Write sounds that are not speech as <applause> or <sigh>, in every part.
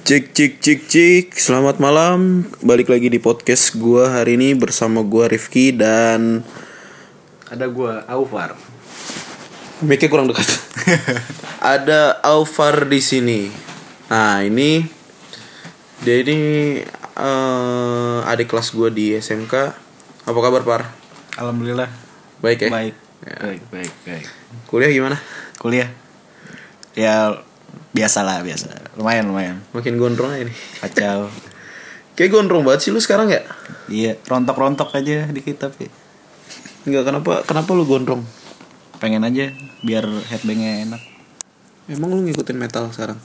Cik cik cik cik Selamat malam Balik lagi di podcast gua hari ini Bersama gua Rifki dan Ada gua Aufar. Mic kurang dekat <laughs> Ada Alvar di sini Nah ini Dia ini eh, Adik kelas gua di SMK Apa kabar Par? Alhamdulillah. Baik ya? Baik. Baik, baik, baik. Kuliah gimana? Kuliah. Ya biasa lah, biasa. Lumayan, lumayan. Makin gondrong nih Kacau. <laughs> Kayak gondrong banget sih lu sekarang ya? iya, rontok-rontok aja dikit tapi Enggak kenapa kenapa lu gondrong? pengen aja biar headbangnya enak Emang lu ngikutin metal sekarang?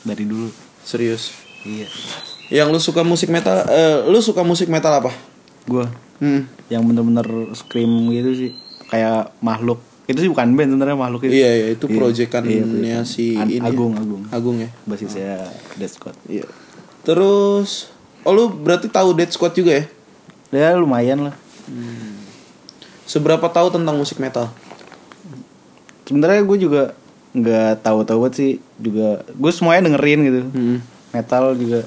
dari dulu. Serius? Iya. Yang lu suka musik metal, eh, lu suka musik metal apa? Gua Hmm. yang bener-bener scream gitu sih kayak makhluk itu sih bukan band sebenarnya makhluk itu Iya, iya itu Iya. proyekannya Iya, si An- ini. ya. Agung, Agung. Agung ya. basisnya Death Squad Iya. Terus oh lu berarti tahu Dead Squad juga ya? ya lumayan lah Seberapa tahu tentang musik metal? sebenarnya gue juga nggak tahu-tahu banget sih juga gue semuanya dengerin gitu Hmm. metal juga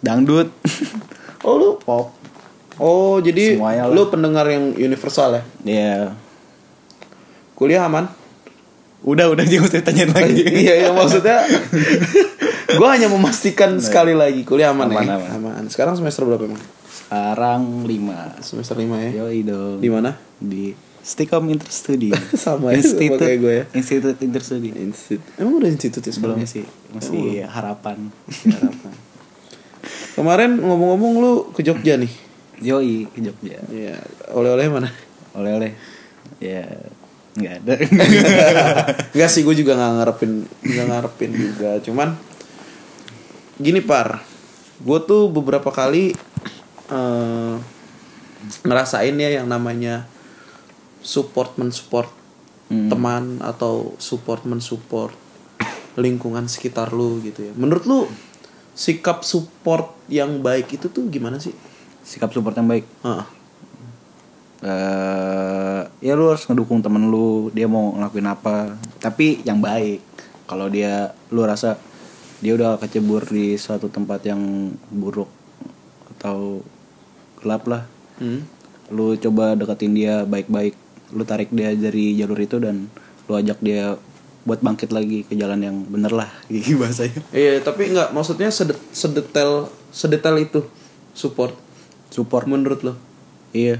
dangdut Oh lu pop. Oh jadi lu pendengar yang universal ya? ya Kuliah aman? udah udah jangan usah tanyain lagi iya, iya maksudnya <laughs> gua hanya memastikan sekali lagi kuliah aman, Aman, ya. aman. Sekarang semester berapa emang? sekarang lima Semester 5 ya. yo dong Di mana? di Stikom Interstudi <laughs> Sama ya, Institut kayak gue ya. Institut Interstudi Institut. Emang udah institut ya belum sebelumnya sih masih harapan harapan. Kemarin ngomong-ngomong lu ke Jogja nih. yoi ke Jogja Iya, oleh-oleh mana? oleh-oleh ya nggak ada <laughs> Enggak sih, gue juga nggak ngarepin, nggak ngarepin juga. Cuman gini par, gue tuh beberapa kali eh, ngerasain ya yang namanya support mensupport Hmm. teman atau support mensupport lingkungan sekitar lu gitu ya. Menurut lu sikap support yang baik itu tuh gimana sih? sikap support yang baik Heeh. Eh ya lu harus ngedukung temen lu dia mau ngelakuin apa. Tapi yang baik kalau dia lu rasa dia udah kecebur di suatu tempat yang buruk atau gelap lah Hmm. lu coba deketin dia baik-baik. Lu tarik dia dari jalur itu dan lu ajak dia buat bangkit lagi ke jalan yang bener lah <laughs> gitu bahasanya. Iya, tapi nggak maksudnya sedet, sedetail sedetail itu support. Support. Menurut lo. iya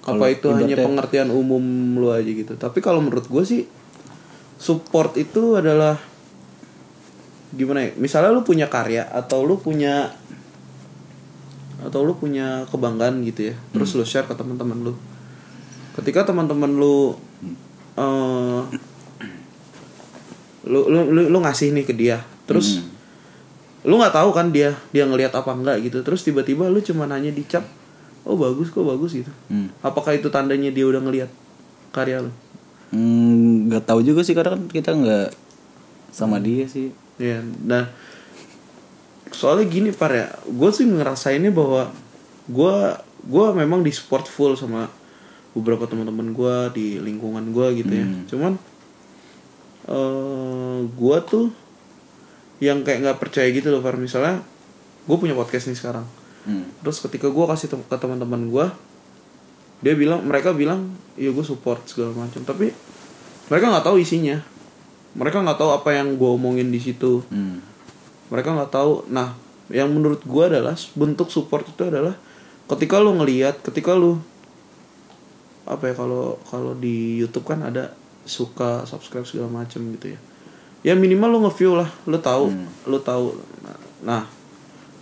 Apa itu hanya pengertian umum lu aja gitu. Tapi kalau menurut gue sih support itu adalah gimana ya? Misalnya lu punya karya atau lu punya atau lu punya kebanggaan gitu ya. Terus lu share ke teman-teman lu. Ketika teman-teman lu eh lu, lu lu lu ngasih nih ke dia. Terus lu nggak tahu kan dia dia ngelihat apa enggak gitu terus tiba-tiba lu cuma hanya dicap oh bagus kok bagus gitu. Hmm. apakah itu tandanya dia udah ngelihat karya lu? Hmm, nggak tahu juga sih karena kan kita nggak sama dia sih. Ya nah soalnya gini par ya. Gue sih ngerasainnya bahwa gue gue memang di support full sama beberapa teman-teman gue di lingkungan gue gitu ya. Hmm. cuman eh gue tuh yang kayak nggak percaya gitu loh par. Misalnya gue punya podcast nih sekarang hmm. terus ketika gue kasih tem- ke teman-teman gue dia bilang mereka bilang iya gue support segala macam. Tapi mereka nggak tahu isinya. Mereka nggak tahu apa yang gue omongin di situ. Hmm. mereka nggak tahu. Nah yang menurut gue adalah bentuk support itu adalah ketika lu ngelihat ketika lu apa ya kalau kalau di YouTube kan ada suka subscribe segala macam gitu ya. Ya minimal lu nge-view lah lu tahu lu tahu. Nah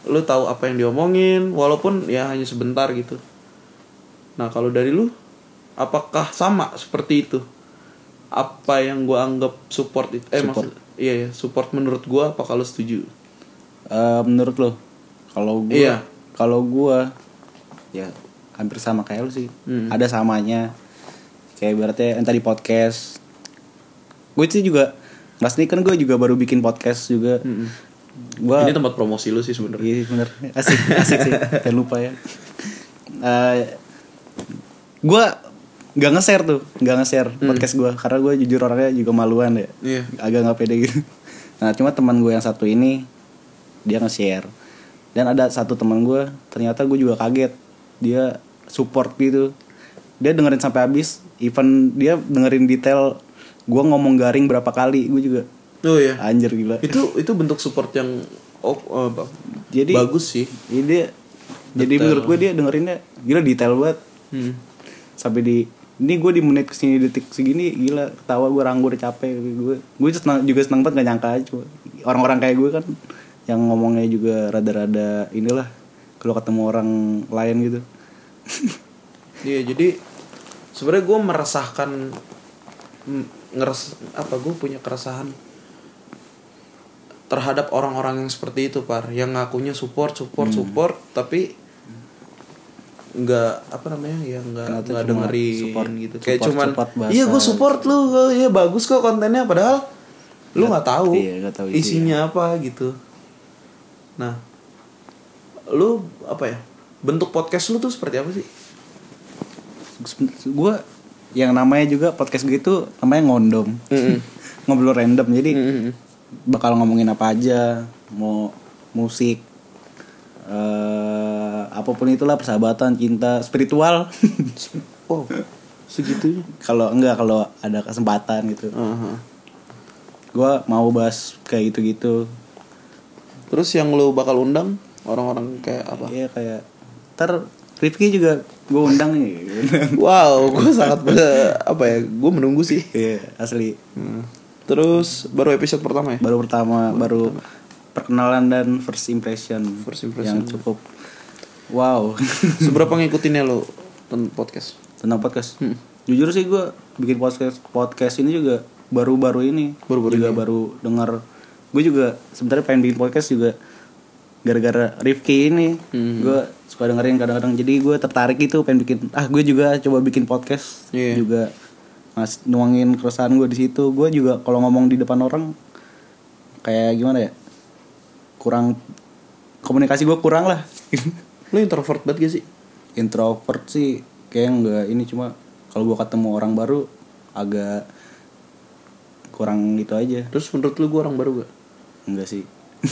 lu tahu apa yang diomongin walaupun ya hanya sebentar gitu. Nah kalau dari lu apakah sama seperti itu? Apa yang gua anggap support itu eh Support. maksud iya ya support menurut gua apa kalau setuju? Eh, menurut lo kalau gua Iya. kalau gua ya hampir sama kayak lu sih. Hmm. ada samanya. Kayak berarti yang tadi podcast. Gue sih juga Mas nih kan gue juga baru bikin podcast juga gua ini tempat promosi lu sih sebenarnya. Iya bener. Asik asik sih. Jangan lupa ya. Eh gue nggak nge-share tuh nggak nge-share podcast gue karena gue jujur orangnya juga maluan ya. Iya. agak nggak pede gitu. Nah cuma teman gue yang satu ini dia nge-share. Dan ada satu teman gue ternyata gue juga kaget. Dia support gitu. Dia dengerin sampai habis. Even dia dengerin detail gue ngomong garing berapa kali gue juga oh ya anjir gila. Itu itu bentuk support yang oh, ba- jadi bagus sih. ini dia jadi menurut gue dia dengerinnya gila detail banget. Hmm. sampai di ini gue di menit ke sini detik segini gila ketawa gue ranggur capek gue gue senang, juga senang banget gak nyangka aja orang-orang kayak gue kan yang ngomongnya juga rada-rada inilah kalau ketemu orang lain gitu. <laughs> Iya jadi sebenarnya gue meresahkan ngeres apa gue punya keresahan terhadap orang-orang yang seperti itu par. Yang ngakunya support support support tapi nggak apa namanya ya nggak nggak dengerin support- gitu. kayak support- cuman support bahasa. iya gue support lu iya bagus kok kontennya padahal lu nggak tahu iya, nggak tahu isi isinya apa gitu. Nah lu apa ya bentuk podcast lu tuh seperti apa sih? Gue yang namanya juga podcast gitu namanya ngondom. <laughs> Ngobrol random jadi Mm-mm. Bakal ngomongin apa aja mau musik eh apa pun itulah persahabatan cinta spiritual <laughs> Oh, segitunya. kalau enggak kalau ada kesempatan gitu Aha. gue mau bahas kayak gitu gitu Terus yang lu bakal undang orang-orang kayak apa? Iya kayak ter Rifki juga gue undang nih <laughs> Wow, gue sangat apa ya? Gue menunggu sih. iya asli Hmm. Terus baru episode pertama ya? baru pertama baru perkenalan dan first impression First impression. yang cukup wow <laughs> Seberapa ngikutinnya lu tentang podcast? tentang podcast Hmm. jujur sih gue bikin podcast podcast ini juga baru-baru ini Baru-baru juga ini. baru dengar gue juga sebenarnya pengen bikin podcast juga gara-gara Rifki ini Hmm. gue suka dengerin kadang-kadang jadi gue tertarik itu pengen bikin ah gue juga coba bikin podcast Iya. juga mas nuangin keresahan gue di situ gue juga kalau ngomong di depan orang kayak gimana ya kurang komunikasi gue kurang lah <laughs> Lu introvert banget gak sih? introvert sih kayak enggak ini cuma kalau gue ketemu orang baru agak kurang gitu aja Terus menurut lu gue orang baru gak? enggak sih <laughs>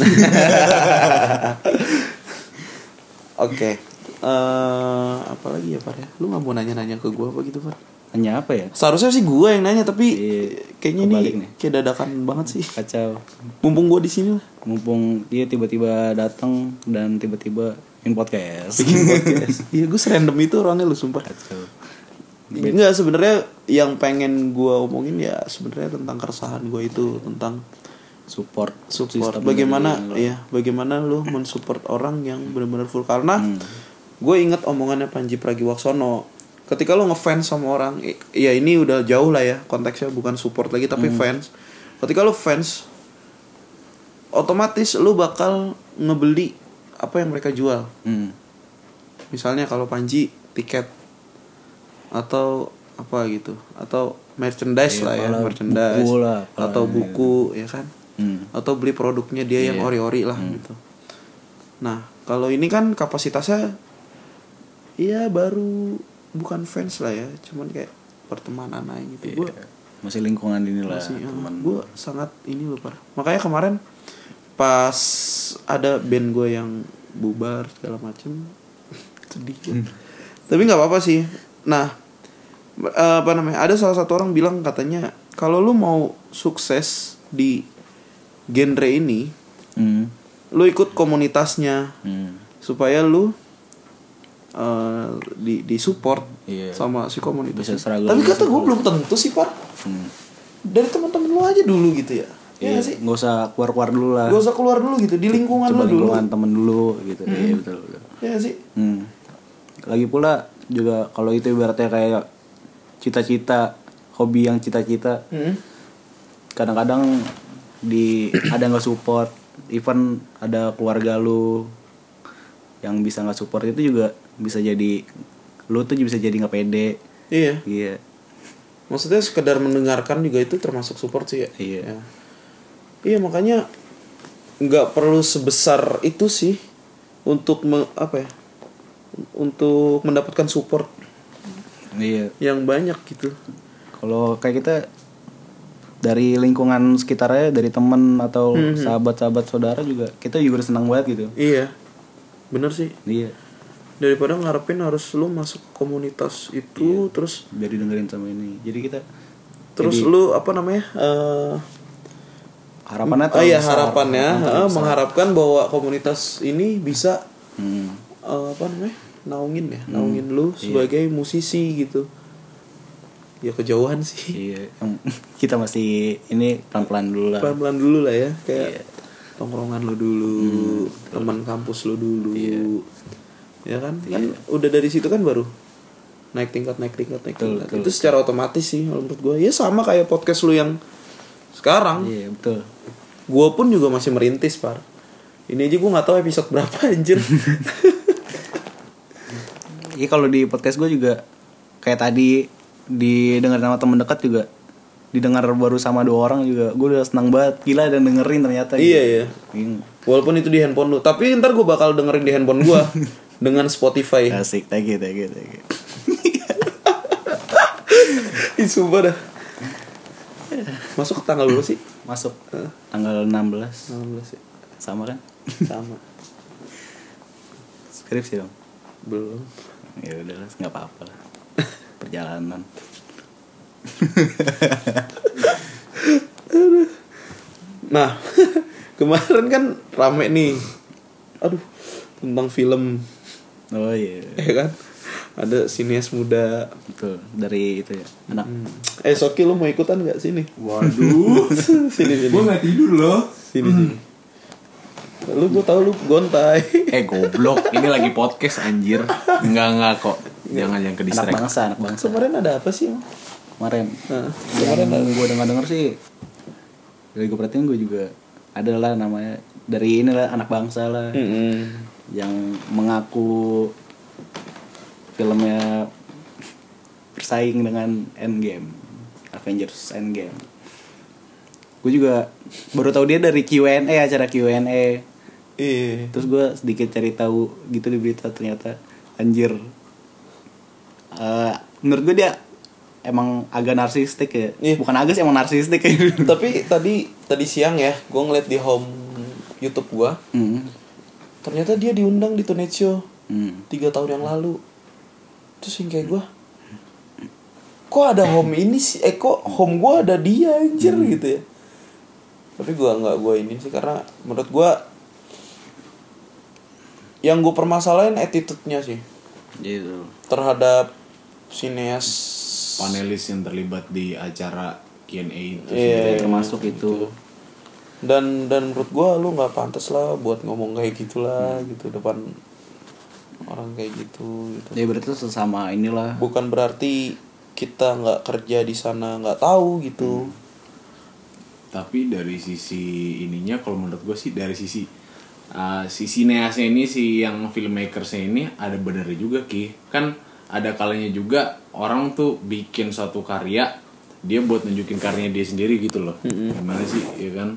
Oke. Eh, apa lagi ya Par ya? Lu gak mau nanya-nanya ke gue apa gitu Par? Hanya apa ya Seharusnya sih gue yang nanya tapi Iya, kayaknya ini nih. kayak dadakan banget sih. kacau Mumpung gue di sini lah. mumpung dia tiba-tiba datang dan tiba-tiba in podcast Bikin <laughs> podcast. Iya gue serandom itu orangnya lu sumpah. kacau Enggak sebenarnya yang pengen gua omongin ya sebenarnya tentang keresahan gue itu tentang support support. Bagaimana ya, bagaimana lu mensupport orang yang benar-benar full karena Hmm. gue ingat omongannya Panji Pragiwaksono. Ketika lu ngefans sama orang, ya ini udah jauh lah ya konteksnya bukan support lagi tapi Hmm. fans. Ketika lu fans otomatis lu bakal ngebeli apa yang mereka jual. Hmm. misalnya kalau Panji tiket atau apa gitu atau merchandise Iya, lah ya merchandise buku lah, atau buku ya kan Hmm. atau beli produknya dia yang Iya. ori-ori lah gitu nah kalau ini kan kapasitasnya iya baru bukan fans lah ya cuman kayak pertemanan aja gitu gue masih lingkungan inilah masih teman gue sangat ini loh par makanya kemarin pas ada band gue yang bubar segala macem <laughs> sedih gua. tapi nggak apa-apa sih nah apa namanya ada salah satu orang bilang katanya kalau lu mau sukses di genre ini Hmm. lu ikut komunitasnya Hmm. supaya lu eh, di di support Iya. sama si komunitas Bisa tapi kata gue belum tentu sih par Hmm. dari teman-teman lu aja dulu gitu ya Iya Iya, nggak sih nggak usah keluar-keluar dulu lah. gak usah keluar dulu gitu di lingkungan Coba lu dulu lingkungan temen dulu gitu. Iya betul betul. ya nggak sih Hmm. Lagi pula juga kalau itu ibaratnya kayak cita-cita, hobi yang cita-cita, Hmm. kadang-kadang di ada nggak support, even ada keluarga lu yang bisa nggak support itu juga bisa jadi lu tuh bisa jadi nggak pede. iya Iya. maksudnya sekedar mendengarkan juga itu termasuk support sih ya Iya. Ya. iya makanya nggak perlu sebesar itu sih untuk me- apa ya untuk mendapatkan support Iya. yang banyak gitu Kalau kayak kita dari lingkungan sekitarnya dari temen atau sahabat-sahabat saudara juga kita juga senang banget gitu iya bener sih iya daripada ngarepin harus lu masuk ke komunitas itu terus biar didengerin sama ini. Jadi kita terus lu apa namanya eh harapannya oh iya harapannya eh, mengharapkan bahwa komunitas ini bisa Hmm. eh, apa namanya naungin ya naungin lu sebagai musisi gitu. Ya kejauhan sih. Iya <laughs> kita masih ini pelan-pelan dulu lah. Pelan pelan dulu lah ya kayak tongkrongan lu dulu teman kampus lu dulu ya kan? Kan udah dari situ kan baru naik tingkat naik tingkat naik tingkat. itu secara otomatis sih kalau menurut gue ya sama kayak podcast lu yang sekarang. Iya betul. Gue pun juga masih merintis par. Ini aja gue nggak tahu episode berapa anjir. <laughs> Iya kalau di podcast gue juga kayak tadi didengar sama temen dekat juga. Didengar baru sama dua orang juga. Gue udah senang banget. Gila dan dengerin ternyata iya iya. Iya. walaupun itu di handphone lu. Tapi ntar gue bakal dengerin di handphone gue <laughs> dengan Spotify. Asik thank you thank you thank you. <laughs> Ih, sumpah dah. Masuk tanggal berapa sih? Masuk. Tanggal 16 16 ya. Sama kan? Sama. Skripsi dong. Belum. Ya udah lah nggak apa-apa lah. <laughs> Perjalanan. Nah <laughs> kemarin kan rame nih. Aduh tentang film oh iya. Ya kan? Ada sinias muda. Betul dari itu ya anak. Eh Soki lu mau ikutan nggak? Sini. Waduh, <laughs> sini sini. Gue nggak tidur loh. sini sini. Lu gue tau lu gontai. <laughs> Eh goblok, ini lagi podcast anjir. Enggak enggak kok. Jangan yang ke anak distract. bangsa anak bangsa. Kemarin ada apa sih kemarin. Nah, kemarin gue dengar dengar sih dari gue perhatiin gue juga ada lah namanya dari inilah anak bangsa lah. Mm-mm. Yang mengaku filmnya bersaing dengan Endgame Avengers Endgame. Gue juga baru tahu dia dari Q&A acara Q&A iya. Terus gue sedikit cari tahu gitu di berita ternyata anjir. Eh, menurut gue dia emang agak narsistik ya. Iya. bukan agak sih emang narsistik. Ya tapi tadi tadi siang ya gue ngeliat di home YouTube gue hmm. Ternyata dia diundang di Tonight Show Hmm. tiga tahun yang lalu. Terus yang kayak gue kok ada home ini sih? Eh kok home gue ada dia anjir gitu ya. Tapi gue nggak gue ini sih karena menurut gue yang gue permasalahin attitude-nya sih. Gitu. Terhadap sineas Panelis yang terlibat di acara Q&A itu. Iya, termasuk itu dan dan menurut gue lu nggak pantas lah buat ngomong kayak gitulah gitu depan orang kayak gitu gitu. Ya berarti sesama inilah. Bukan berarti kita nggak kerja di sana nggak tahu gitu. Tapi dari sisi ininya kalau menurut gue sih dari sisi uh, si sineasnya ini si yang filmmakersnya ini ada benernya juga ki. Kan ada kalanya juga orang tuh bikin suatu karya dia buat nunjukin karyanya dia sendiri gitu loh. Gimana sih ya kan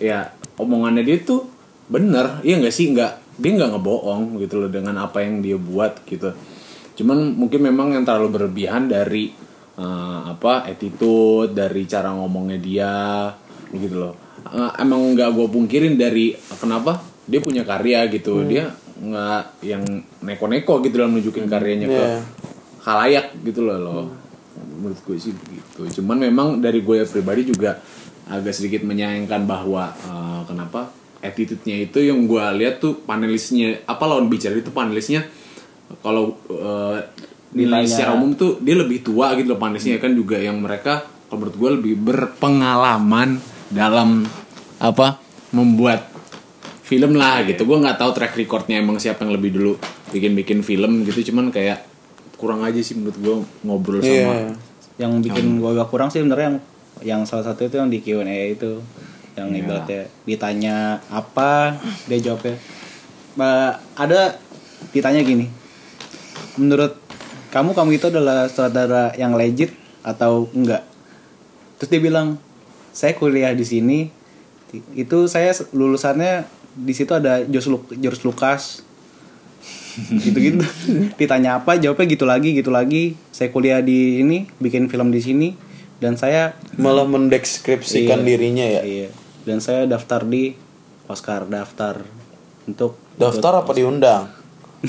ya omongannya dia tuh bener iya nggak sih? Nggak dia nggak ngebohong gitu loh dengan apa yang dia buat gitu. Cuman mungkin memang yang terlalu berlebihan dari eh, apa attitude dari cara ngomongnya dia gitu loh. Eh, emang nggak gue pungkirin dari kenapa? Dia punya karya gitu. Dia nggak yang neko-neko gitu dalam nunjukin karyanya ke Iya. halayak gitu loh loh. Menurut gue sih begitu. Cuman memang dari gue pribadi juga agak sedikit menyayangkan bahwa eh, kenapa attitude-nya itu yang gue lihat tuh panelisnya apa lawan bicara itu panelisnya kalau eh, nilai secara umum tuh dia lebih tua gitu loh panelisnya. Kan juga yang mereka kalau menurut gue lebih berpengalaman dalam apa membuat film lah gitu. Gue nggak tahu track recordnya emang siapa yang lebih dulu bikin bikin film gitu. Cuman kayak kurang aja sih menurut gue ngobrol sama Iya. yang bikin gua agak kurang sih sebenarnya yang yang salah satu itu yang di Q&A itu yang Iya. ibaratnya ditanya apa dia jawabnya Ba- ada ditanya gini menurut kamu kamu itu adalah sutradara yang legit atau enggak? Terus dia bilang saya kuliah di sini itu saya lulusannya di situ ada George, Lu- George Lucas <laughs> gitu-gitu. Ditanya apa jawabnya gitu lagi gitu lagi. Saya kuliah di ini bikin film di sini dan saya malah mendeskripsikan Iya. dirinya ya? iya. Dan saya daftar di Oscar daftar untuk daftar apa diundang? <laughs>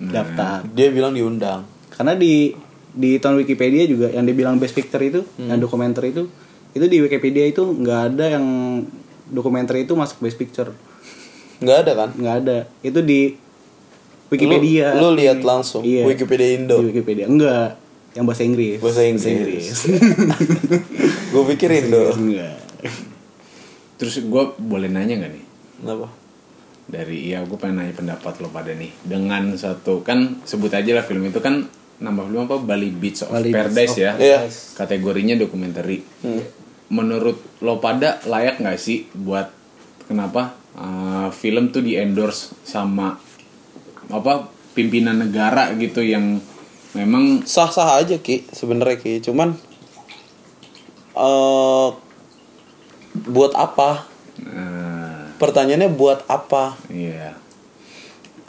Daftar. Dia bilang diundang. Karena di di tahun Wikipedia juga yang dibilang best picture itu Hmm. yang dokumenter itu itu di Wikipedia itu nggak ada yang dokumenter itu masuk best picture. Nggak ada kan? Nggak ada. Itu di Wikipedia. Lu, lu lihat langsung Iya. Wikipedia Indo. Di Wikipedia. Enggak yang bahasa Inggris. Bahasa Inggris. Gue pikir Indo enggak. Terus gue boleh nanya nggak nih? kenapa? Dari iya gue pengen nanya pendapat lo pada nih. Dengan satu kan sebut aja lah film itu kan nama film apa? Bali Beach of Bali Beach Paradise of ya. Iya. Kategorinya dokumenter. Menurut lo pada layak nggak sih buat kenapa? Uh, film tuh di endorse sama apa pimpinan negara gitu yang memang sah sah aja ki sebenarnya ki. Cuman eh buat apa? Uh, pertanyaannya buat apa? Iya.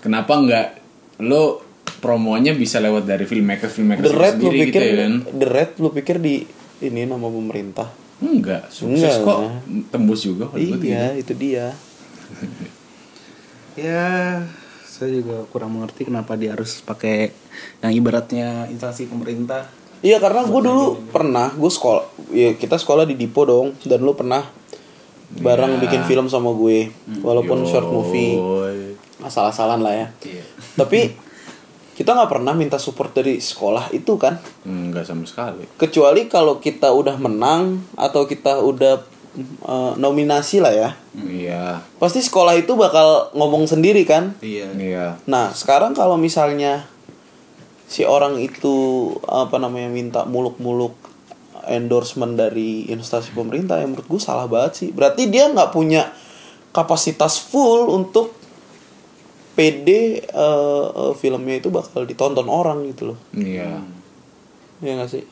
Kenapa nggak lo promonya bisa lewat dari filmmaker filmmaker the red lu sendiri pikir gitu ya kan? the red lu pikir di ini nama pemerintah? Enggak, sukses Enggak kok. Lah. tembus juga iya itu dia. <laughs> Ya saya juga kurang mengerti kenapa dia harus pakai yang ibaratnya instansi pemerintah. Iya karena gue dulu pernah gue sekolah ya kita sekolah di Dipo dong dan lu pernah bareng Iya. bikin film sama gue walaupun short movie. Asal-asalan lah ya. Iya. tapi <laughs> kita nggak pernah minta support dari sekolah itu kan? Enggak sama sekali. kecuali kalau kita udah menang atau kita udah eh, nominasi lah ya Iya. pasti sekolah itu bakal ngomong sendiri kan iya Iya. Nah, sekarang kalau misalnya si orang itu apa namanya minta muluk-muluk endorsement dari instansi pemerintah, yang menurut gue salah banget sih. Berarti dia nggak punya kapasitas full untuk PD eh, eh, filmnya itu bakal ditonton orang gitu loh. Iya. Ya nggak sih?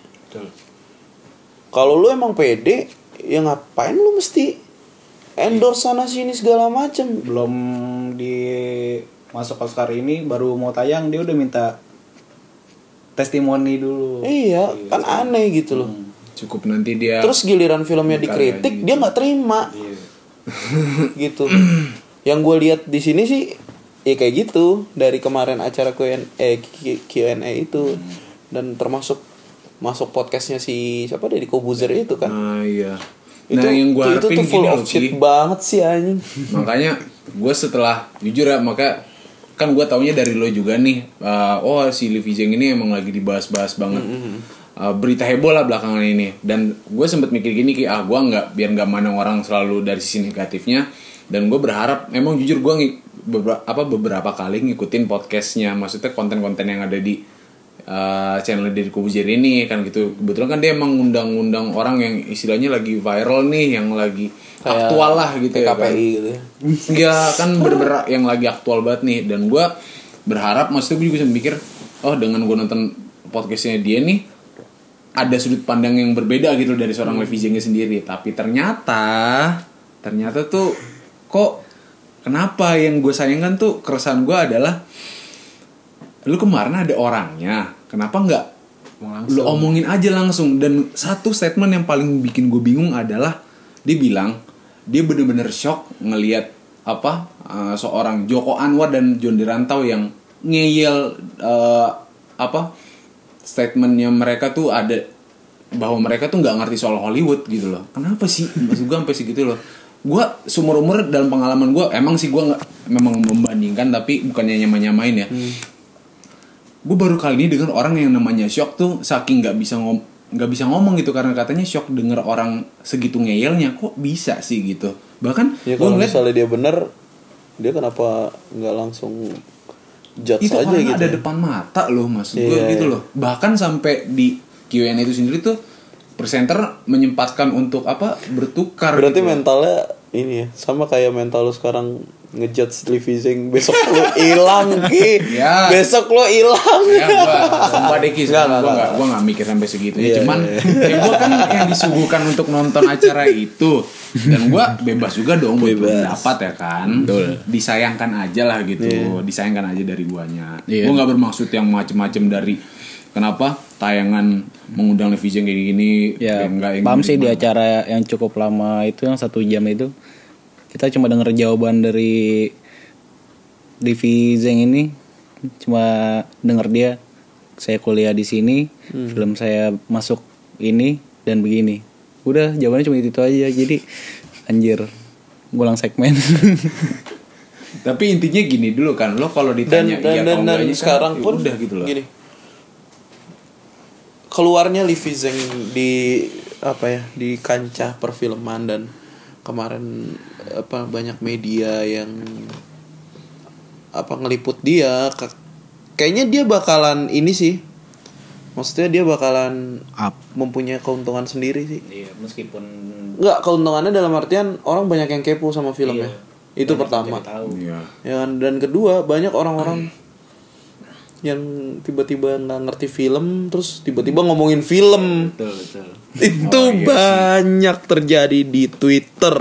Kalau lu emang PD, ya ngapain lu mesti endorse sana sini segala macem? Belum di masuk Oscar ini baru mau tayang dia udah minta testimoni dulu. Iya, kan aneh gitu loh. Cukup nanti dia Terus giliran filmnya dikritik, lagi. dia nggak terima. <laughs> gitu. Yang gue lihat di sini sih ya kayak gitu. Dari kemarin acara Q&A eh, Q&A itu. Dan termasuk masuk podcastnya si siapa dari Kobuzer itu kan. Ah iya. itu, Nah, yang gue itu, itu tuh full of shit banget sih anjing. makanya gue setelah jujur ya maka kan gue taunya dari lo juga nih uh, oh si Livi Zeng ini emang lagi dibahas-bahas banget Uh, berita heboh lah belakangan ini dan gue sempet mikir gini ki ah gue nggak biar nggak mandang orang selalu dari sisi negatifnya dan gue berharap memang jujur gue beberapa apa beberapa kali ngikutin podcastnya maksudnya konten-konten yang ada di uh, channel dari Kobuzer ini kan gitu kebetulan kan dia emang ngundang-ngundang orang yang istilahnya lagi viral nih yang lagi Kayak aktual lah gitu ya kan. Gitu ya. Ya kan bener-bener yang lagi aktual banget nih dan gue berharap maksudnya gue juga bisa mikir oh dengan gue nonton podcastnya dia nih ada sudut pandang yang berbeda gitu dari seorang Levi Zengnya sendiri tapi ternyata ternyata tuh kok kenapa yang gue sayangkan tuh keresahan gue adalah lu kemarin ada orangnya kenapa nggak lu omongin aja langsung? Dan satu statement yang paling bikin gue bingung adalah dia bilang dia bener-bener shock ngelihat apa uh, seorang Joko Anwar dan John Dirantau yang ngeyel uh, apa statementnya mereka tuh ada bahwa mereka tuh nggak ngerti soal Hollywood gitu loh. Kenapa sih? Maksud gue sampai segitu loh. Gue seumur umur dalam pengalaman gue emang sih gue nggak memang membandingkan tapi bukannya nyama nyamain ya gue baru kali ini dengar orang yang namanya shock tuh saking nggak bisa ngom nggak bisa ngomong gitu karena katanya shock denger orang segitu ngeyelnya kok bisa sih gitu bahkan Ya kalau ngeliat misalnya dia bener, dia kenapa nggak langsung judge itu aja gitu? ada depan mata loh maksud gue Iya, gitu iya. loh bahkan sampai di Q&A itu sendiri tuh presenter menyempatkan untuk apa bertukar Berarti gitu. mentalnya ini ya, sama kayak mental lu sekarang ngejudge Livizing besok lu hilang ki <laughs> Ya. besok lu hilang ya gua Nggak, gua nggak, gua nggak mikir sampai segitunya Iya, cuman iya. ya gua kan yang disuguhkan untuk nonton acara itu dan gua bebas juga dong buat Bebas. berpendapat ya kan disayangkan aja lah gitu Iya. disayangkan aja dari guanya Iya. gua nggak bermaksud yang macem-macem dari kenapa tayangan mengundang Levi kayak gini Ya, yang enggak yang paham sih di acara yang cukup lama itu yang satu jam itu kita cuma denger jawaban dari Divi Zeng ini cuma denger dia saya kuliah di sini film saya masuk ini dan begini. Udah jawabannya cuma itu, aja jadi anjir ngulang segmen. <laughs> Tapi intinya gini dulu kan, lo kalau dan ditanya dan iya dan, atau dan enggaknya kan, sekarang ya pun udah gitu loh. gini keluarnya Livi Zeng di apa ya di kancah perfilman dan kemarin apa banyak media yang apa ngeliput dia Ka- kayaknya dia bakalan ini sih maksudnya dia bakalan up mempunyai keuntungan sendiri sih iya meskipun Enggak, keuntungannya dalam artian orang banyak yang kepo sama filmnya. Itu pertama. Iya. Ya kan? dan kedua banyak orang-orang <clears throat> yang tiba-tiba nggak ngerti film terus tiba-tiba ngomongin film. betul betul Itu banyak terjadi di Twitter.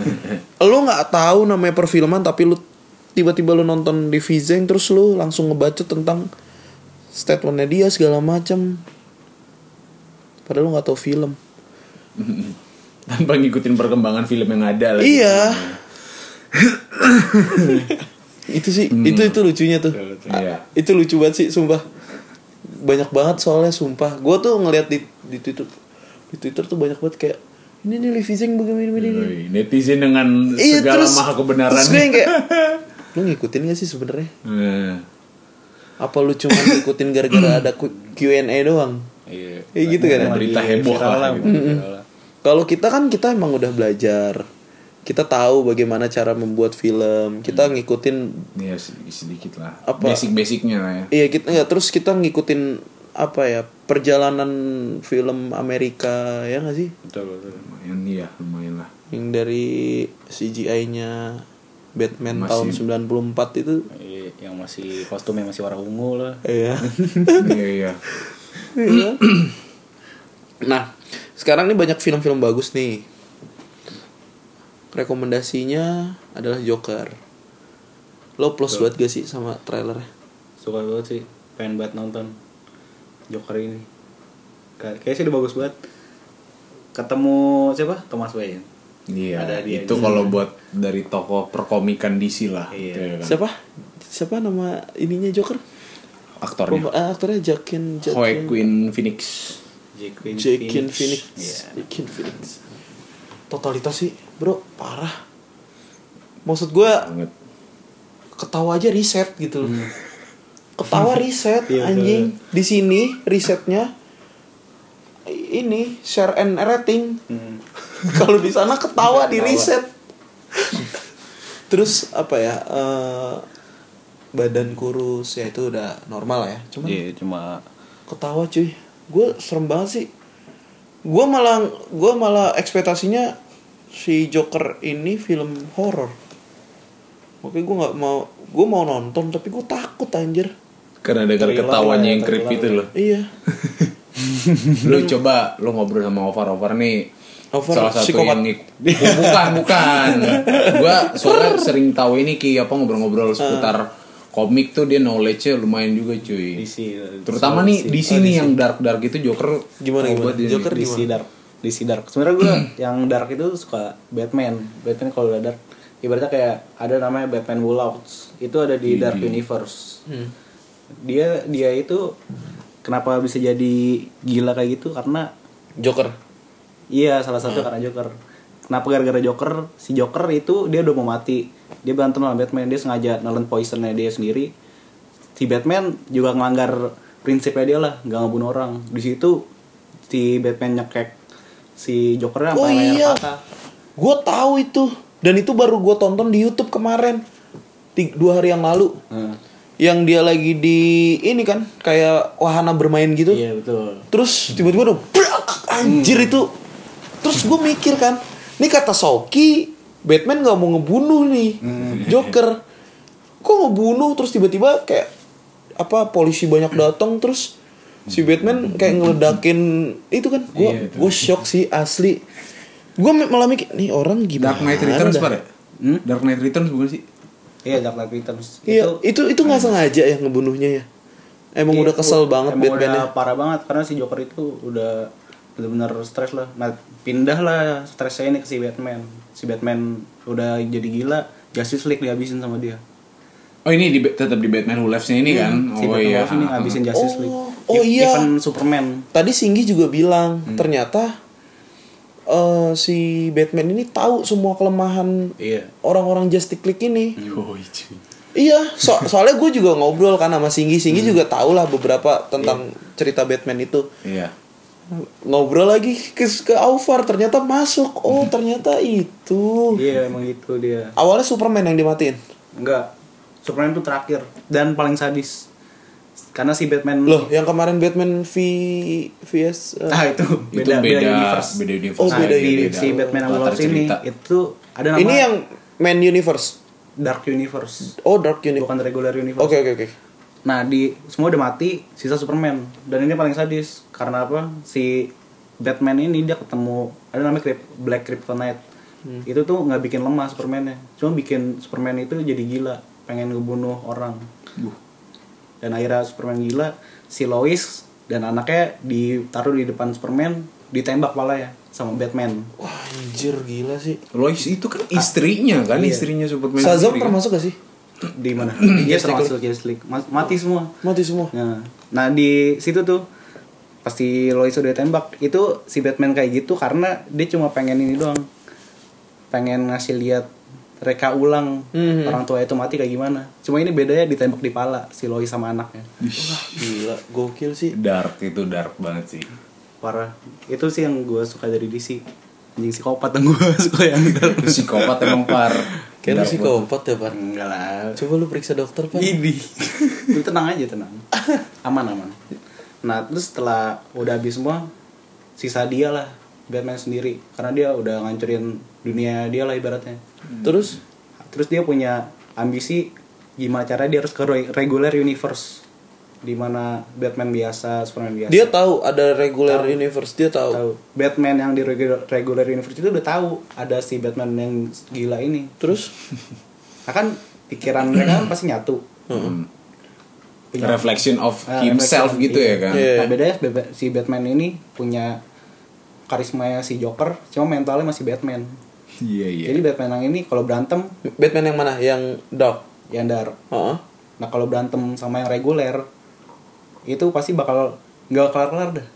<laughs> lu nggak tahu namanya perfilman tapi lu tiba-tiba lu nonton di Vizeng terus lu langsung ngebaca tentang statementnya dia segala macam. Padahal lu nggak tahu film. <laughs> Tanpa ngikutin perkembangan film yang ada lah. Iya. <laughs> itu sih, itu itu lucunya tuh. Iya. Itu lucu banget sih, sumpah. Banyak banget soalnya sumpah. Gue tuh ngeliat di di Twitter di Twitter tuh banyak banget kayak ini nih Livi Zeng begini begini. Netizen dengan Iya segala terus maha kebenaran. Terus gue yang kayak <laughs> lu ngikutin gak sih sebenarnya? Eh, Apa lu cuma ngikutin gara-gara <clears throat> ada Q&A doang? iya Kayak gitu kan? Ada berita heboh lah, lah, gitu. Kalau kita kan kita emang udah belajar. Kita tahu bagaimana cara membuat film. Kita ngikutin Iya sedikit, lah. Apa? Basic-basicnya lah ya. Iya kita nggak terus kita ngikutin apa ya perjalanan film Amerika ya nggak sih betul betul Lumayan iya, lumayan lah. yang dari CGI-nya Batman Masih- tahun 94 itu Iya, yang masih kostumnya masih warna ungu lah <laughs> iya Iya iya. Iya. nah sekarang nih banyak film-film bagus nih rekomendasinya adalah Joker lo plus banget gak sih sama trailernya suka banget sih pengen banget nonton Joker ini Kayak kayaknya sih udah bagus banget ketemu siapa Thomas Wayne Iya, Ada dia itu kalau buat dari toko perkomikan DC lah. Iya. gitu ya kan. siapa siapa nama ininya Joker Aktornya. Pem- ah, aktornya Joaquin Joaquin Phoenix. Joaquin Joaquin Phoenix. Iya. Joaquin Phoenix. Totalitas sih, bro, parah. Maksud gue ketawa aja riset gitu loh. Ketawa riset <laughs> Iya, anjing. Di sini risetnya ini share and rating. Hmm. <laughs> Kalau di sana ketawa di riset. Terus apa ya? eh, badan kurus ya itu udah normal lah ya. Cuman Iya, cuma ketawa cuy gue serem banget sih gue malah gue malah ekspektasinya si Joker ini film horor oke gue nggak mau gue mau nonton tapi gue takut anjir Karena dengar ketawanya lah, yang creepy itu loh. iya <laughs> lu coba lu ngobrol sama Over Over nih. Over, salah satu psikopat. yang bukan bukan. <laughs> gua soalnya sering tahu ini ki apa ngobrol-ngobrol seputar komik tuh dia knowledge-nya lumayan juga cuy. DC Terutama nih di sini yang dark dark itu Joker Gimana, tahu gimana? Joker DC gimana? Dark DC Dark. Sebenarnya gue yang dark itu suka Batman. Batman kalau udah dark. Ibaratnya kayak ada namanya Batman Wallouts itu ada di Dark Universe. Hmm. dia dia itu kenapa bisa jadi gila kayak gitu? Karena Joker. Iya salah satu karena Joker kenapa gara-gara Joker? Si Joker itu dia udah mau mati. Dia berantem sama Batman dia sengaja nelen poisonnya dia sendiri. Si Batman juga ngelanggar prinsipnya dia lah nggak ngebunuh orang. Di situ si Batman nyekek si Joker oh sampai layar iya gue tahu itu. Dan itu baru gue tonton di YouTube kemarin. Dua hari yang lalu. Nah, yang dia lagi di ini kan kayak wahana bermain gitu. Iya betul. Terus tiba-tiba udah brak, anjir itu. Terus gue mikir kan ini kata Soki Batman nggak mau ngebunuh nih Joker. Kok ngebunuh? Terus tiba-tiba kayak apa polisi banyak datang terus si Batman kayak ngeledakin itu kan. Gue gue shock sih asli. Gue malah mikir nih orang gimana Dark Knight Returns dah?" Pak, ya? Dark Knight Returns bukan sih? iya Dark Knight Returns. Iya itu itu nggak sengaja ya ngebunuhnya ya? Emang Iya, udah kesel banget emang Batman-nya. udah parah banget karena si Joker itu udah benar-benar stres lah. Nah, pindah lah stresnya ini ke si Batman. Si Batman udah jadi gila, Justice League dihabisin sama dia. Oh ini di, tetap di Batman Who Lives ini kan? Si Oh Batman iya. Who ini ngabisin Justice League. Oh, oh iya. Even Superman. Tadi Singgi juga bilang Hmm. ternyata eh, si Batman ini tahu semua kelemahan Iya. orang-orang Justice League ini. Yoi, cuy. Iya, so- <laughs> soalnya gue juga ngobrol kan sama Singgi. Singgi juga tahu lah beberapa tentang cerita Batman itu. Iya. Ngobrol lagi ke ke Alvar ternyata masuk. Oh, ternyata itu. Iya, emang itu dia. Awalnya Superman yang dimatiin. Enggak. Superman itu terakhir dan paling sadis. Karena si Batman Loh, yang kemarin Batman V VS eh, Ah itu Itu beda, beda, beda universe. beda universe. Oh, Nah, beda di universe. si Batman yang Lost ini itu ada nama ini yang main universe. Dark Universe, Oh, Dark Universe. bukan regular universe. Oke, oke, oke. Nah, di semua udah mati, sisa Superman. Dan ini paling sadis karena apa? Si Batman ini dia ketemu ada namanya Kryp- Black Kryptonite. Hmm. Itu tuh nggak bikin lemah Supermannya, cuma bikin Superman itu jadi gila, pengen ngebunuh orang. Dan akhirnya Superman gila, si Lois dan anaknya ditaruh di depan Superman, ditembak pala ya sama Batman. Wah, anjir gila sih. Lois itu kan istrinya kan, Iya. istrinya Superman. Shazam kan? termasuk gak sih? Di mana? <clears throat> dia termasuk Justice League. Ma- Mati semua. Mati semua. Nah, nah di situ tuh pasti Lois udah tembak itu si Batman kayak gitu karena dia cuma pengen ini doang pengen ngasih lihat reka ulang Mhm. orang tua itu mati kayak gimana cuma ini bedanya ditembak di pala si Lois sama anaknya Gila, gokil sih. Dark itu dark banget sih. parah itu sih yang gue suka dari DC anjing psikopat yang gue <laughs> suka yang Psikopat emang par. <laughs> Kayak lu psikopat ya, Pan. enggak lah. Coba lu periksa dokter, Pan. ini <laughs> lu tenang aja tenang. <laughs> Aman aman. Nah terus setelah udah habis semua sisa dia lah Batman sendiri. Karena dia udah ngancurin dunia dia lah ibaratnya. Terus? Terus dia punya ambisi gimana cara dia harus ke re- regular universe di mana Batman biasa Superman biasa dia tahu ada regular universe, dia tahu. tahu Batman yang di regular, regular universe itu udah tahu ada si Batman yang gila ini Terus <laughs> nah kan pikiran mereka kan pasti nyatu Hmm. Punya- Reflection of Ah, himself reflection, gitu iya. ya kan. Iya. Nah bedanya si Batman ini punya karisma si Joker, cuma mentalnya masih Batman. Iya iya. Jadi Batman yang ini kalau berantem Batman yang mana? Yang dark. yang dar. Heeh. Nah kalau berantem sama yang reguler itu pasti bakal nggak kelar-kelar dah.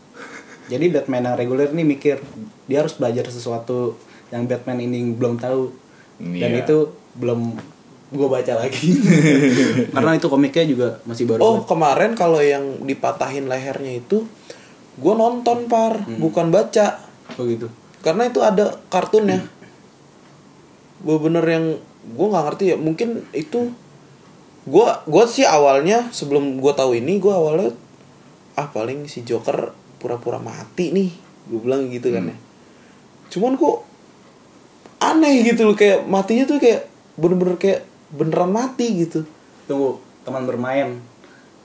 Jadi Batman yang reguler ini mikir dia harus belajar sesuatu yang Batman ini belum tahu dan Iya. itu belum gue baca lagi <laughs> karena itu komiknya juga masih baru Oh, kemarin kalau yang dipatahin lehernya itu gue nonton, Par, bukan baca. oh gitu Karena itu ada kartunnya. Gue bener yang gue nggak ngerti ya. Mungkin itu gue gue sih awalnya sebelum gue tahu ini gue awalnya ah paling si Joker pura-pura mati nih. Gue bilang gitu kan ya. Cuman kok aneh gitu loh kayak matinya tuh kayak bener-bener kayak beneran mati gitu. tunggu teman bermain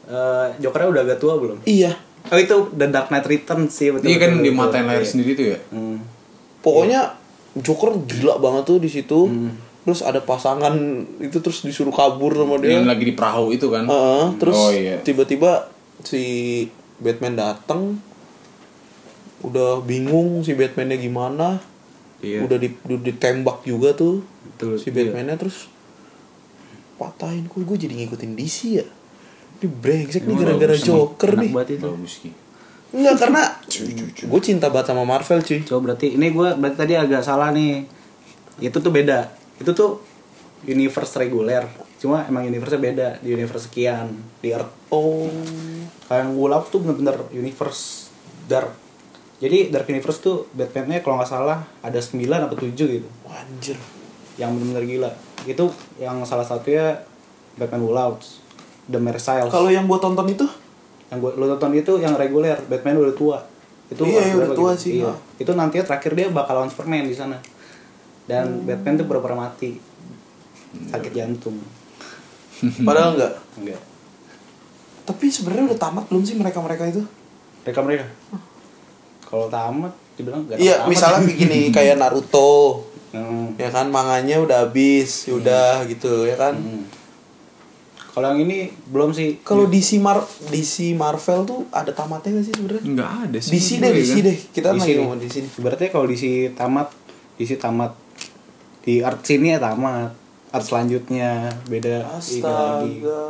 Eh Jokernya udah agak tua belum Iya. Oh itu The Dark Knight Returns sih betul. Iya kan betul, dimatain layar sendiri tuh ya. Hmm. Pokoknya Joker gila banget tuh di situ. Terus ada pasangan itu terus disuruh kabur sama dia. Yang lagi di perahu itu kan. Heeh, terus Oh, iya. tiba-tiba si Batman datang udah bingung si Batmannya gimana. Iya. Udah, di, udah ditembak juga tuh Betul, si iya. Batmannya terus patahin kok gue jadi ngikutin DC ya. Ini brengsek nih gara-gara Joker nih. Enggak karena <laughs> gue cinta banget sama Marvel cuy. Coba berarti ini gue berarti tadi agak salah nih. Itu tuh beda. Itu tuh universe reguler. Cuma emang universe beda di universe sekian di Earth. Oh. Yang Wolf tuh bener-bener universe dark. Jadi Dark Universe tuh Batman-nya kalau nggak salah ada 9 atau 7 gitu. Wah, Anjir. Yang bener-bener gila. Itu yang salah satunya Batman Wolves. The Merciless. Kalau yang gue tonton itu yang gue lo tonton itu yang reguler Batman udah tua itu Iya, iya, udah tua gitu? sih, iya. ya. itu nantinya terakhir dia bakal lawan Superman di sana dan Batman tuh pura-pura mati sakit jantung <laughs> padahal enggak. enggak Tapi sebenarnya udah tamat belum sih mereka-mereka itu? mereka mereka kalau tamat dibilang enggak Iya, misalnya begini <laughs> kayak Naruto, hmm. ya kan manganya udah habis, ya udah gitu ya kan. Hmm. Kalau yang ini belum sih. Kalau DC Mar DC Marvel tuh ada tamatnya gak sih sebenarnya? Nggak ada sih. DC deh, DC kan? deh. Kita DC lagi ngomong di sini. Berarti kalau di si tamat, di si tamat di art sini ya tamat. Art selanjutnya beda ini lagi. Astaga,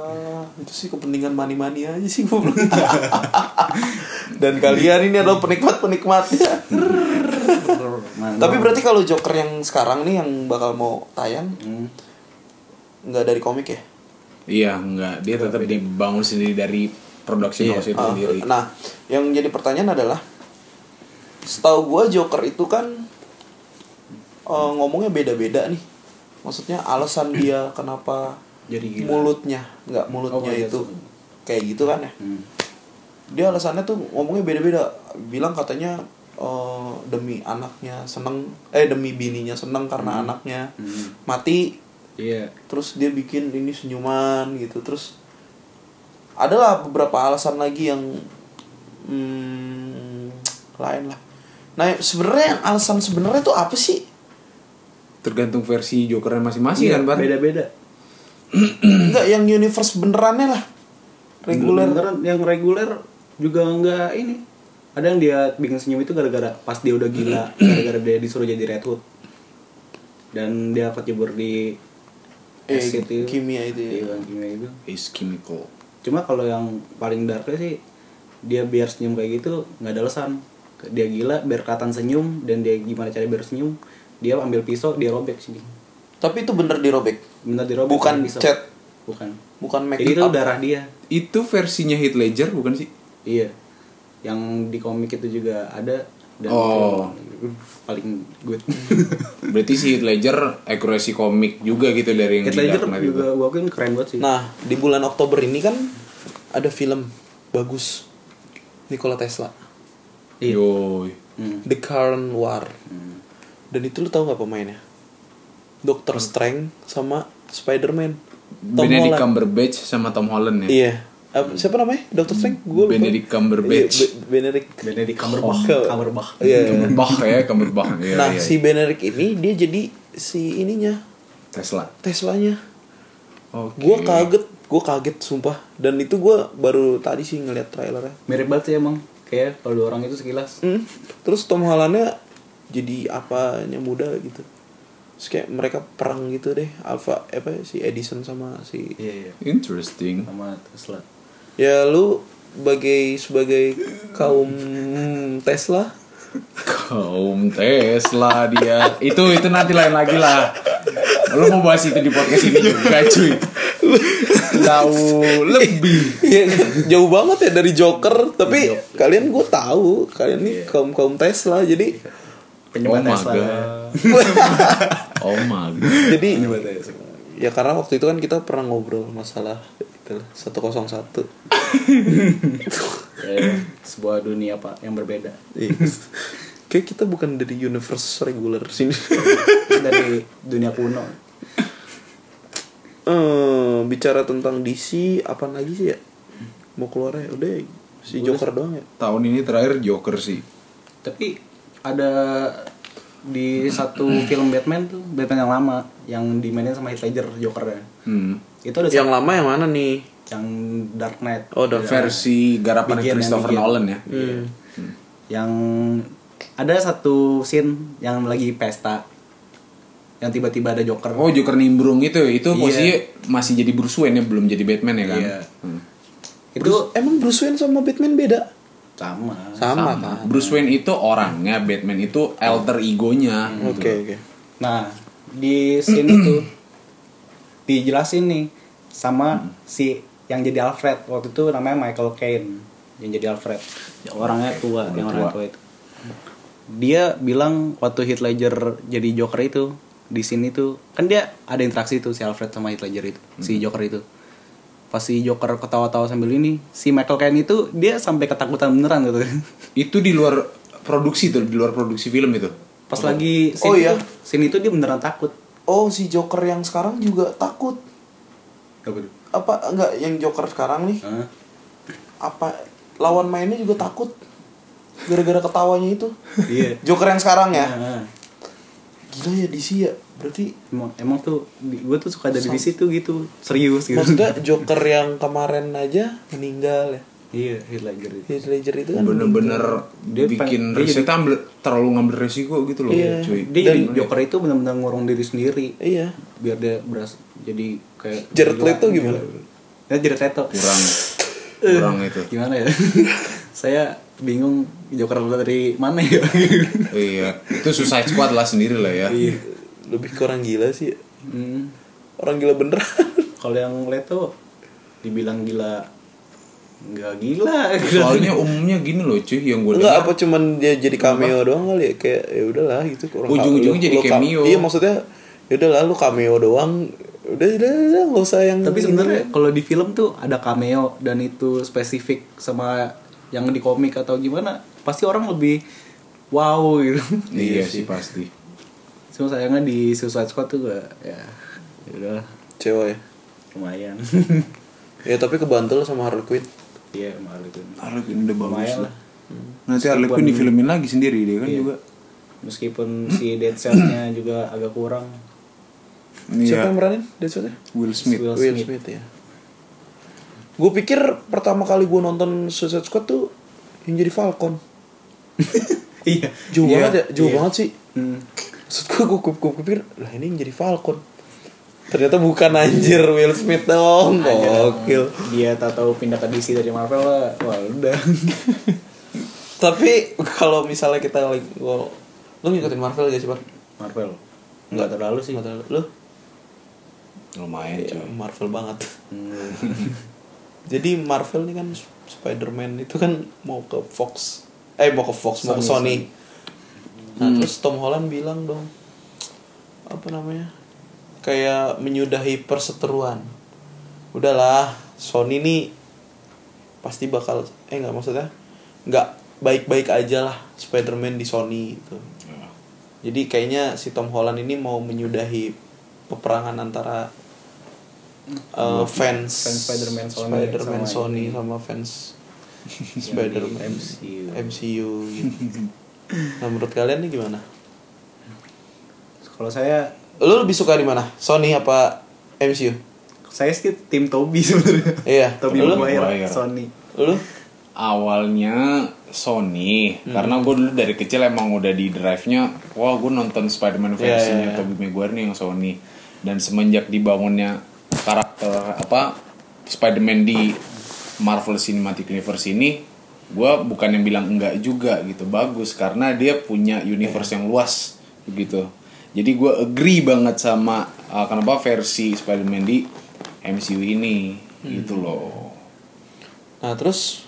itu sih kepentingan mani-mani aja sih goblok. <laughs> Dan kalian ini adalah penikmat-penikmatnya. Mantap. <laughs> Tapi berarti kalau Joker yang sekarang nih yang bakal mau tayang Hmm. nggak dari komik ya? Iya, nggak. Dia tetap dibangun sendiri dari production Iya. house itu Ah, sendiri. nah, yang jadi pertanyaan adalah setahu gua Joker itu kan eh, ngomongnya beda-beda nih. Maksudnya alasan <clears throat> dia kenapa Jadi gila. mulutnya nggak mulutnya Oh, iya, itu tuh. kayak gitu kan ya? Hmm. Dia alasannya tuh ngomongnya beda-beda. Bilang katanya eh, demi anaknya seneng, eh demi bininya seneng karena anaknya Hmm. mati Iya. terus dia bikin ini senyuman gitu terus adalah beberapa alasan lagi yang hmm, lain lah nah sebenarnya alasan sebenarnya tuh apa sih Tergantung versi Jokernya masing-masing kan, Bar? Beda-beda. enggak yang universe benerannya lah reguler Beneran, yang reguler juga nggak ini. Ada yang dia bikin senyum itu gara-gara pas dia udah gila, <clears throat> gara-gara dia disuruh jadi Red Hood. Dan dia kecebur di eh, itu. kimia itu ya Iya, kimia itu. Is chemical. Cuma kalau yang paling darknya sih dia biar senyum kayak gitu nggak ada alasan. Dia gila biar kelihatan senyum dan dia gimana cara biar senyum dia ambil pisau dia robek sini. tapi itu bener dirobek Bener dirobek Bukan pisau. cat. Bukan. bukan make Jadi itu up darah dia. Itu versinya Heath Ledger bukan sih? Iya. Yang di komik itu juga ada dan Oh. itu paling good. <laughs> Berarti si Heath Ledger accuracy komik juga gitu dari yang Heath di Ledger juga gua akuin keren banget sih. nah di bulan Oktober ini kan ada film bagus Nikola Tesla Iya. Yoi. Hmm. The Current War Hmm. Dan itu lu tahu nggak pemainnya Doctor Strange sama Spider-Man Tom Benedict Holland. Cumberbatch sama Tom Holland ya. Iya. Apa- siapa namanya? Doctor Strange? Gue Benedict Cumberbatch. Iya, Be- Benedict. Benedict Cumberbatch. Oh, Cumberbatch. Iya. iya. Cumberbatch ya, Cumberbatch. <laughs> Iya, nah, iya. si Benedict ini dia jadi si ininya Tesla. Teslanya. Oke. Gue kaget, gue kaget sumpah. Dan itu gue baru tadi sih ngeliat trailernya. Mirip banget sih emang. Kayak kalau dua orang itu sekilas. Hmm. Terus Tom Hollandnya jadi apanya muda gitu. Terus kayak mereka perang gitu deh. Alpha apa ya, si Edison sama si Iya, iya. Interesting. Sama Tesla. ya lu sebagai sebagai kaum Tesla Kaum Tesla dia. Itu itu nanti lain lagi lah. Lu mau bahas itu di podcast ini juga cuy. Jauh lebih. Iya kan? jauh banget ya dari Joker tapi kalian gue tahu kalian nih kaum kaum Tesla jadi Penyebab Oh my Tesla. God. Oh my god. jadi ya karena waktu itu kan kita pernah ngobrol masalah itu lah, 101 Ya, sebuah dunia pak yang berbeda. Iya. kayak kita bukan dari universe regular sini Dari dunia kuno. eh bicara tentang DC apa lagi sih ya mau keluar ya udah si Joker doang ya Tahun ini terakhir Joker sih. Tapi ada di satu film Batman tuh Batman yang lama yang dimainin sama Heath Ledger Jokernya. Hmm. Itu ada yang lama yang mana nih yang Dark Knight oh Dark Knight. Versi garapan Begin, Christopher Begin. Nolan ya. Hmm. yang ada satu scene yang lagi pesta yang tiba-tiba ada Joker. Oh Joker nimbrung itu itu Iya. posisinya masih jadi Bruce Wayne ya belum jadi Batman ya kan? Iya. Hmm. itu Bruce- emang Bruce Wayne sama Batman beda sama. sama, Sama. kan Bruce Wayne itu orangnya, Batman itu alter egonya. oke gitu. oke Nah, di scene itu dijelasin nih sama si yang jadi Alfred waktu itu namanya Michael Caine yang jadi Alfred. Ya, orangnya tua, Orang yang tua. orang tua itu. Dia bilang waktu Heath Ledger jadi Joker itu di sini tuh kan dia ada interaksi tuh si Alfred sama Heath Ledger itu, si Joker itu. Pas si Joker ketawa-tawa sambil ini, si Michael Caine itu dia sampai ketakutan beneran gitu. Itu di luar produksi tuh, di luar produksi film itu. Pas lagi Oh, scene iya. itu, scene itu dia beneran takut. oh si Joker yang sekarang juga takut apa enggak yang Joker sekarang nih Hah? apa lawan mainnya juga takut gara-gara ketawanya itu Iya. Joker yang sekarang ya gila ya DC ya? Berarti emang emang tuh gue tuh suka dari di situ gitu serius gitu. Maksudnya <laughs> Joker yang kemarin aja meninggal ya? Iya Heath Ledger itu. Heath Ledger itu kan bener-bener Dia bikin dia risetnya ambil- terlalu ngambil resiko gitu loh Iya. cuy. Dia jadi Joker itu benar-benar ngurung diri sendiri. Iya. Biar dia beras jadi kayak Jared Leto gimana? Ya Jared Leto. Kurang. <laughs> Kurang itu. Gimana ya <laughs> saya bingung Joker dari mana ya? <laughs> Iya itu Suicide Squad lah sendiri lah ya. Lebih ke orang gila sih. Hmm. orang gila beneran. Kalau yang Leto dibilang gila nggak gila. Soalnya umumnya gini loh cuy yang gue Enggak apa cuman dia jadi cameo doang kali ya? Kayak ya udahlah gitu. Orang Ujung-ujungnya lu- jadi cameo. Iya maksudnya ya udahlah lu cameo doang. Udah udah udah nggak usah yang tapi sebenarnya kalau di film tuh ada cameo dan itu spesifik sama yang di komik atau gimana pasti orang lebih wow gitu iya sih pasti cuma sayangnya di Suicide Squad tuh gak ya ya udah cewek ya. lumayan Ya tapi kebantu lah sama Harley Quinn. iya malu itu Harley Quinn udah bagus lumayan lah lah nanti Harley Quinn difilmin lagi sendiri dia kan Iya. juga meskipun si Deadshot-nya juga agak kurang Siapa iya yang meranin Deadshot-nya? Will Smith Will Will Smith. Smith ya. Gue pikir pertama kali gue nonton Suicide Squad tuh yang jadi Falcon. <laughs> iya Jauh Iya, banget ya, jauh iya. banget sih. Hmm. Maksud gue, gue, gue, pikir, lah ini yang jadi Falcon. Ternyata bukan anjir Will Smith dong, gokil. dia tak tahu pindah ke DC dari Marvel lah wah udah <laughs> Tapi kalau misalnya kita lagi, lo, lo ngikutin Marvel gak sih, Pak? Marvel nggak terlalu sih Nggak terlalu. Lo? lumayan Ya, cuy Marvel banget. Hmm. <laughs> Jadi Marvel nih kan Spider-Man itu kan mau ke Fox. Eh mau ke Fox, mau ke Sony, Sony. Nah, terus Tom Holland bilang dong apa namanya? Kayak menyudahi perseteruan. Udahlah, Sony nih pasti bakal eh nggak maksudnya nggak baik-baik aja lah Spider-Man di Sony itu. Jadi kayaknya si Tom Holland ini mau menyudahi peperangan antara uh, fans Fans Spider-Man Sony Spider-Man sama Sony ini. sama fans <laughs> Spider-Man MCU. MCU gitu. Nah menurut kalian nih gimana? kalau saya Lu lebih suka di mana? Sony apa MCU? saya sih tim Toby <laughs> sebenarnya Iya. Toby Lu? Maguire Maguire. Sony Lu? awalnya Sony karena gue dulu dari kecil emang udah di drive nya wah gue nonton Spider-Man Iya, versinya iya, iya. Tobey Maguire nih yang Sony dan semenjak dibangunnya karakter apa Spider-Man di Marvel Cinematic Universe ini gue bukan yang bilang enggak juga gitu. Bagus karena dia punya universe yang luas begitu jadi gue agree banget sama uh, kenapa versi Spider-Man di MCU ini gitu loh. Nah terus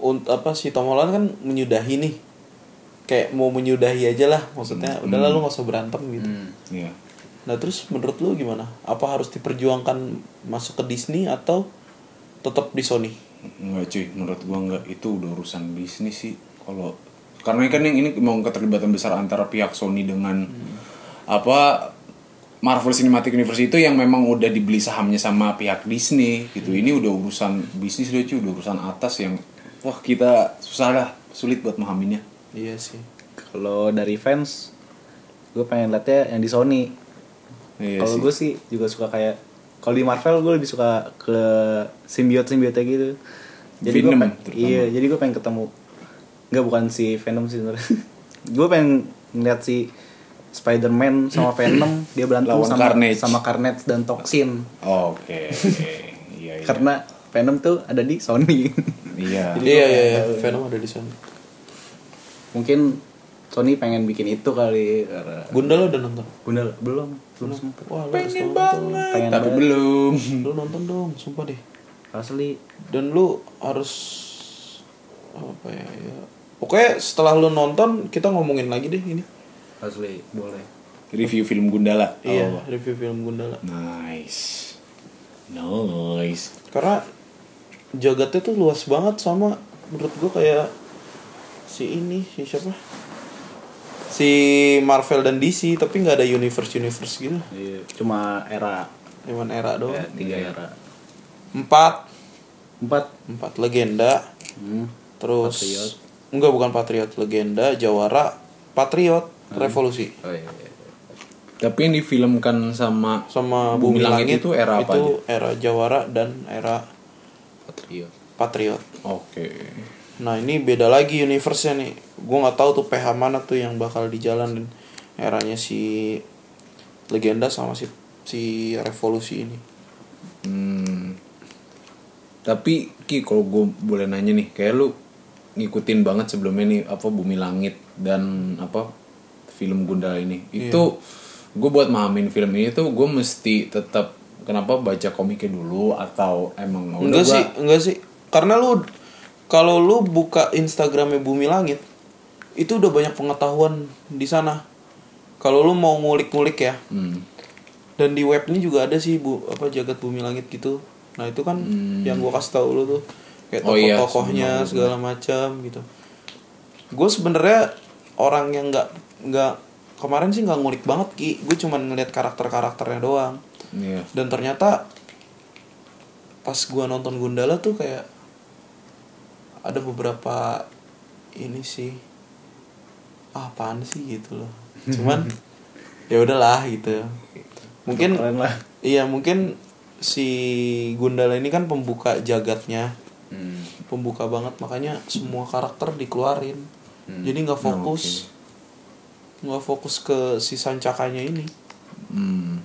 untuk apa sih Tom Holland kan menyudahi nih. Kayak mau menyudahi aja lah maksudnya udahlah lu gak usah berantem gitu. Iya. Nah terus menurut lu gimana? Apa harus diperjuangkan masuk ke Disney atau tetap di Sony? Enggak cuy, menurut gua enggak. Itu udah urusan bisnis sih. Kalau karena kan yang ini mau keterlibatan besar antara pihak Sony dengan apa Marvel Cinematic Universe itu yang memang udah dibeli sahamnya sama pihak Disney gitu. Ini udah urusan bisnis udah cuy, udah urusan atas yang wah kita susah lah, sulit buat memahaminya. iya sih. Kalau dari fans gue pengen liatnya yang di Sony Iya kalau sih. gue sih juga suka kayak kalau di Marvel gue lebih suka ke simbiot simbiotnya gitu jadi gue Venom, pengen terutama. iya jadi gue pengen ketemu nggak bukan si Venom sih sebenarnya <laughs> gue pengen ngeliat si Spider-Man sama <clears throat> Venom dia berantem Lawan sama Carnage. sama Carnage dan Toxin Oke. <laughs> iya, iya. karena Venom tuh ada di Sony iya. <laughs> Jadi iya iya iya. Venom ada di Sony mungkin Sony pengen bikin itu kali karena Gundala udah nonton Bunda belum belum sempet wah lu harus nonton pengen Tapi banget. belum. <laughs> lu nonton dong sumpah deh asli dan lu harus apa ya, ya. pokoknya setelah lu nonton kita ngomongin lagi deh ini asli boleh Review film Gundala. iya Oh. review film Gundala Nice. Nice. karena jagatnya tuh luas banget sama menurut gua kayak si ini si siapa si Marvel dan DC tapi nggak ada universe universe gitu Iya, cuma era cuman era doang ya, tiga era empat empat empat legenda hmm. terus Patriot. enggak bukan patriot legenda jawara patriot Revolusi. Oh iya. iya. Tapi yang difilmkan sama Sama Bumi Bumi, Langit Langit, itu era apa Itu era Jawara dan era Patriot. Patriot. Oke. Nah ini beda lagi universe-nya nih. Gue nggak tahu tuh PH mana tuh yang bakal dijalanin eranya si legenda sama si si revolusi ini. Hmm. Tapi Ki kalau gue boleh nanya nih, kayak lu ngikutin banget sebelumnya nih apa Bumi Langit dan apa film Gundala ini. Iya. Itu gue buat mahamin film ini tuh gue mesti tetap kenapa baca komiknya dulu atau emang enggak gua- sih, enggak sih. Karena lu kalau lu buka Instagramnya Bumi Langit itu udah banyak pengetahuan di sana. Kalau lu mau ngulik-ngulik ya, Hmm. dan di webnya juga ada sih bu apa jagat bumi langit gitu nah itu kan yang gua kasih tahu lu tuh kayak Hmm. Oh iya, tokoh-tokohnya sebelum- segala macam gitu gue sebenarnya orang yang nggak nggak kemarin sih nggak ngulik banget ki gue cuman ngeliat karakter karakternya doang Iya. dan ternyata pas gua nonton Gundala tuh kayak ada beberapa ini sih ah, apaan sih gitu loh <laughs> cuman ya udahlah gitu mungkin lah. iya mungkin si Gundala ini kan pembuka jagatnya Hmm. pembuka banget makanya semua karakter dikeluarin Hmm. jadi nggak fokus nggak fokus ke si sancakanya ini Hmm.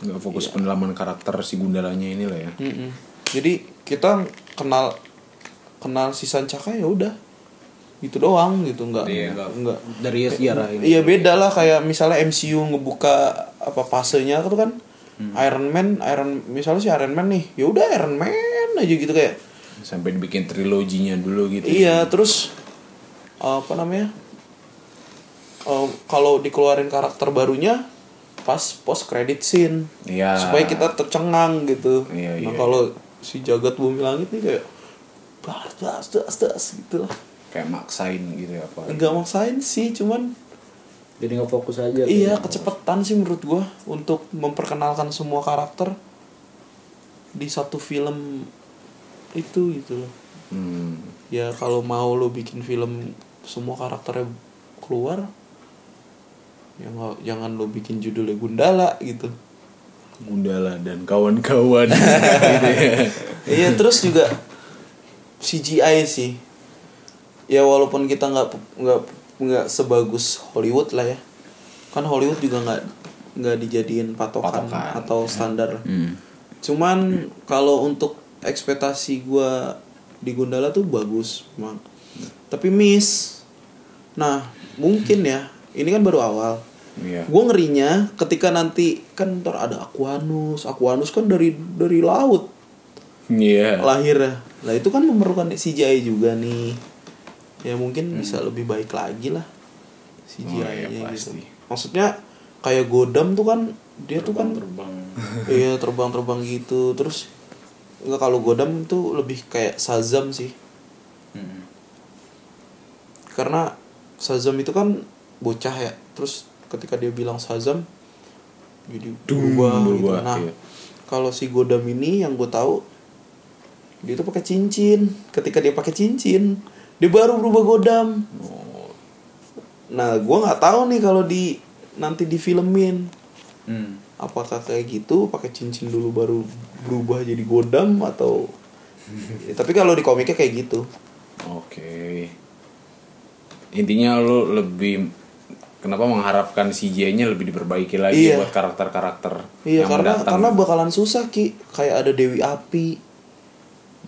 Nggak fokus pendalaman karakter si Gundalanya ini lah ya. Mm-mm. Jadi kita kenal kenal si Sancaka ya udah gitu doang gitu nggak Iya. nggak Dari sejarah ini. iya beda lah kayak misalnya MCU ngebuka apa fasenya itu kan Iron Man Iron misalnya si Iron Man nih ya udah Iron Man aja gitu kayak Sampai dibikin triloginya dulu gitu. iya terus apa namanya Eh, kalau dikeluarin karakter barunya pas post credit scene Iya. supaya kita tercengang gitu. Iya, nah iya, kalau si jagat bumi langit nih kayak das das das das gitu lah. kayak maksain gitu ya apa. Enggak maksain sih, cuman Jadi nggak fokus aja. iya kecepetan sih menurut gua untuk memperkenalkan semua karakter di satu film itu gitu loh. Hmm. Ya kalau mau lo bikin film semua karakternya keluar ya nggak jangan lo bikin judulnya Gundala gitu. Gundala dan kawan-kawan gitu <laughs> ya. iya terus juga CGI sih. Ya walaupun kita nggak nggak nggak sebagus Hollywood lah ya. Kan Hollywood juga nggak nggak dijadiin patokan, Patokan. atau standar. Hmm. cuman kalau untuk ekspektasi gua di Gundala tuh bagus memang tapi miss. Nah mungkin ya. Ini kan baru awal. Iya. gue ngerinya ketika nanti kan ntar ada Aquanus. Aquanus kan dari dari laut. Iya. lahirnya lah itu kan memerlukan CGI juga nih ya mungkin Hmm. bisa lebih baik lagi lah Oh, CGI-nya iya, gitu pasti. maksudnya kayak Godam tuh kan dia tuh kan terbang. <laughs> iya terbang-terbang gitu terus enggak kalau Godam tuh lebih kayak Shazam sih Hmm. karena Shazam itu kan bocah ya terus ketika dia bilang Shazam jadi berubah, gitu. nah iya. kalau si Godam ini yang gue tahu dia tuh pakai cincin ketika dia pakai cincin dia baru berubah Godam nah gue nggak tahu nih kalau di nanti difilmin Hmm. apakah kayak gitu pakai cincin dulu baru berubah jadi Godam atau <laughs> Ya, tapi kalau di komiknya kayak gitu Oke. Intinya lu lebih kenapa mengharapkan CGI-nya lebih diperbaiki lagi Iya. buat karakter-karakter iya yang karena mendatang. karena bakalan susah ki kayak ada Dewi Api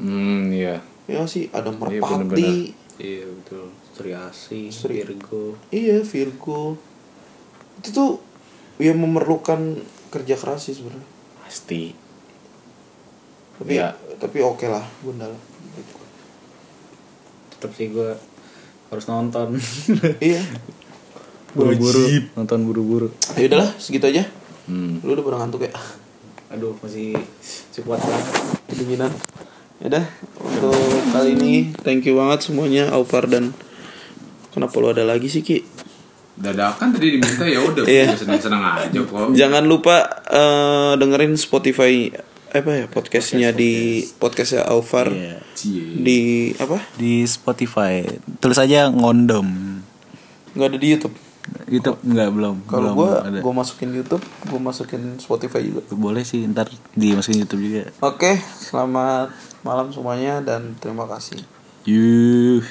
Hmm, iya. ya sih ada bener-bener. Merpati Iya betul. Sri Asih, Sri- Virgo. iya Virgo itu tuh ya memerlukan kerja keras sih sebenarnya Pasti. tapi Iya. tapi oke lah Gundala Tetap sih gue harus nonton. <laughs> iya buru-buru. Nonton buru-buru. ya udahlah segitu aja Hmm. lu udah pada ngantuk ya Aduh masih cukup banget. kedinginan ya udah untuk kali ini thank you banget semuanya Aufar dan kenapa lu ada lagi sih Ki Dadakan tadi diminta ya udah Iya. gua senang-senang aja kok. jangan lupa eh, dengerin Spotify apa ya podcastnya di podcastnya Aufar Iya. Cie. di apa Di Spotify tulis aja ngondom. nggak ada di YouTube YouTube enggak belum kalau gue gue masukin YouTube gue masukin Spotify juga boleh sih ntar dimasukin YouTube juga oke selamat malam semuanya dan terima kasih. Yuh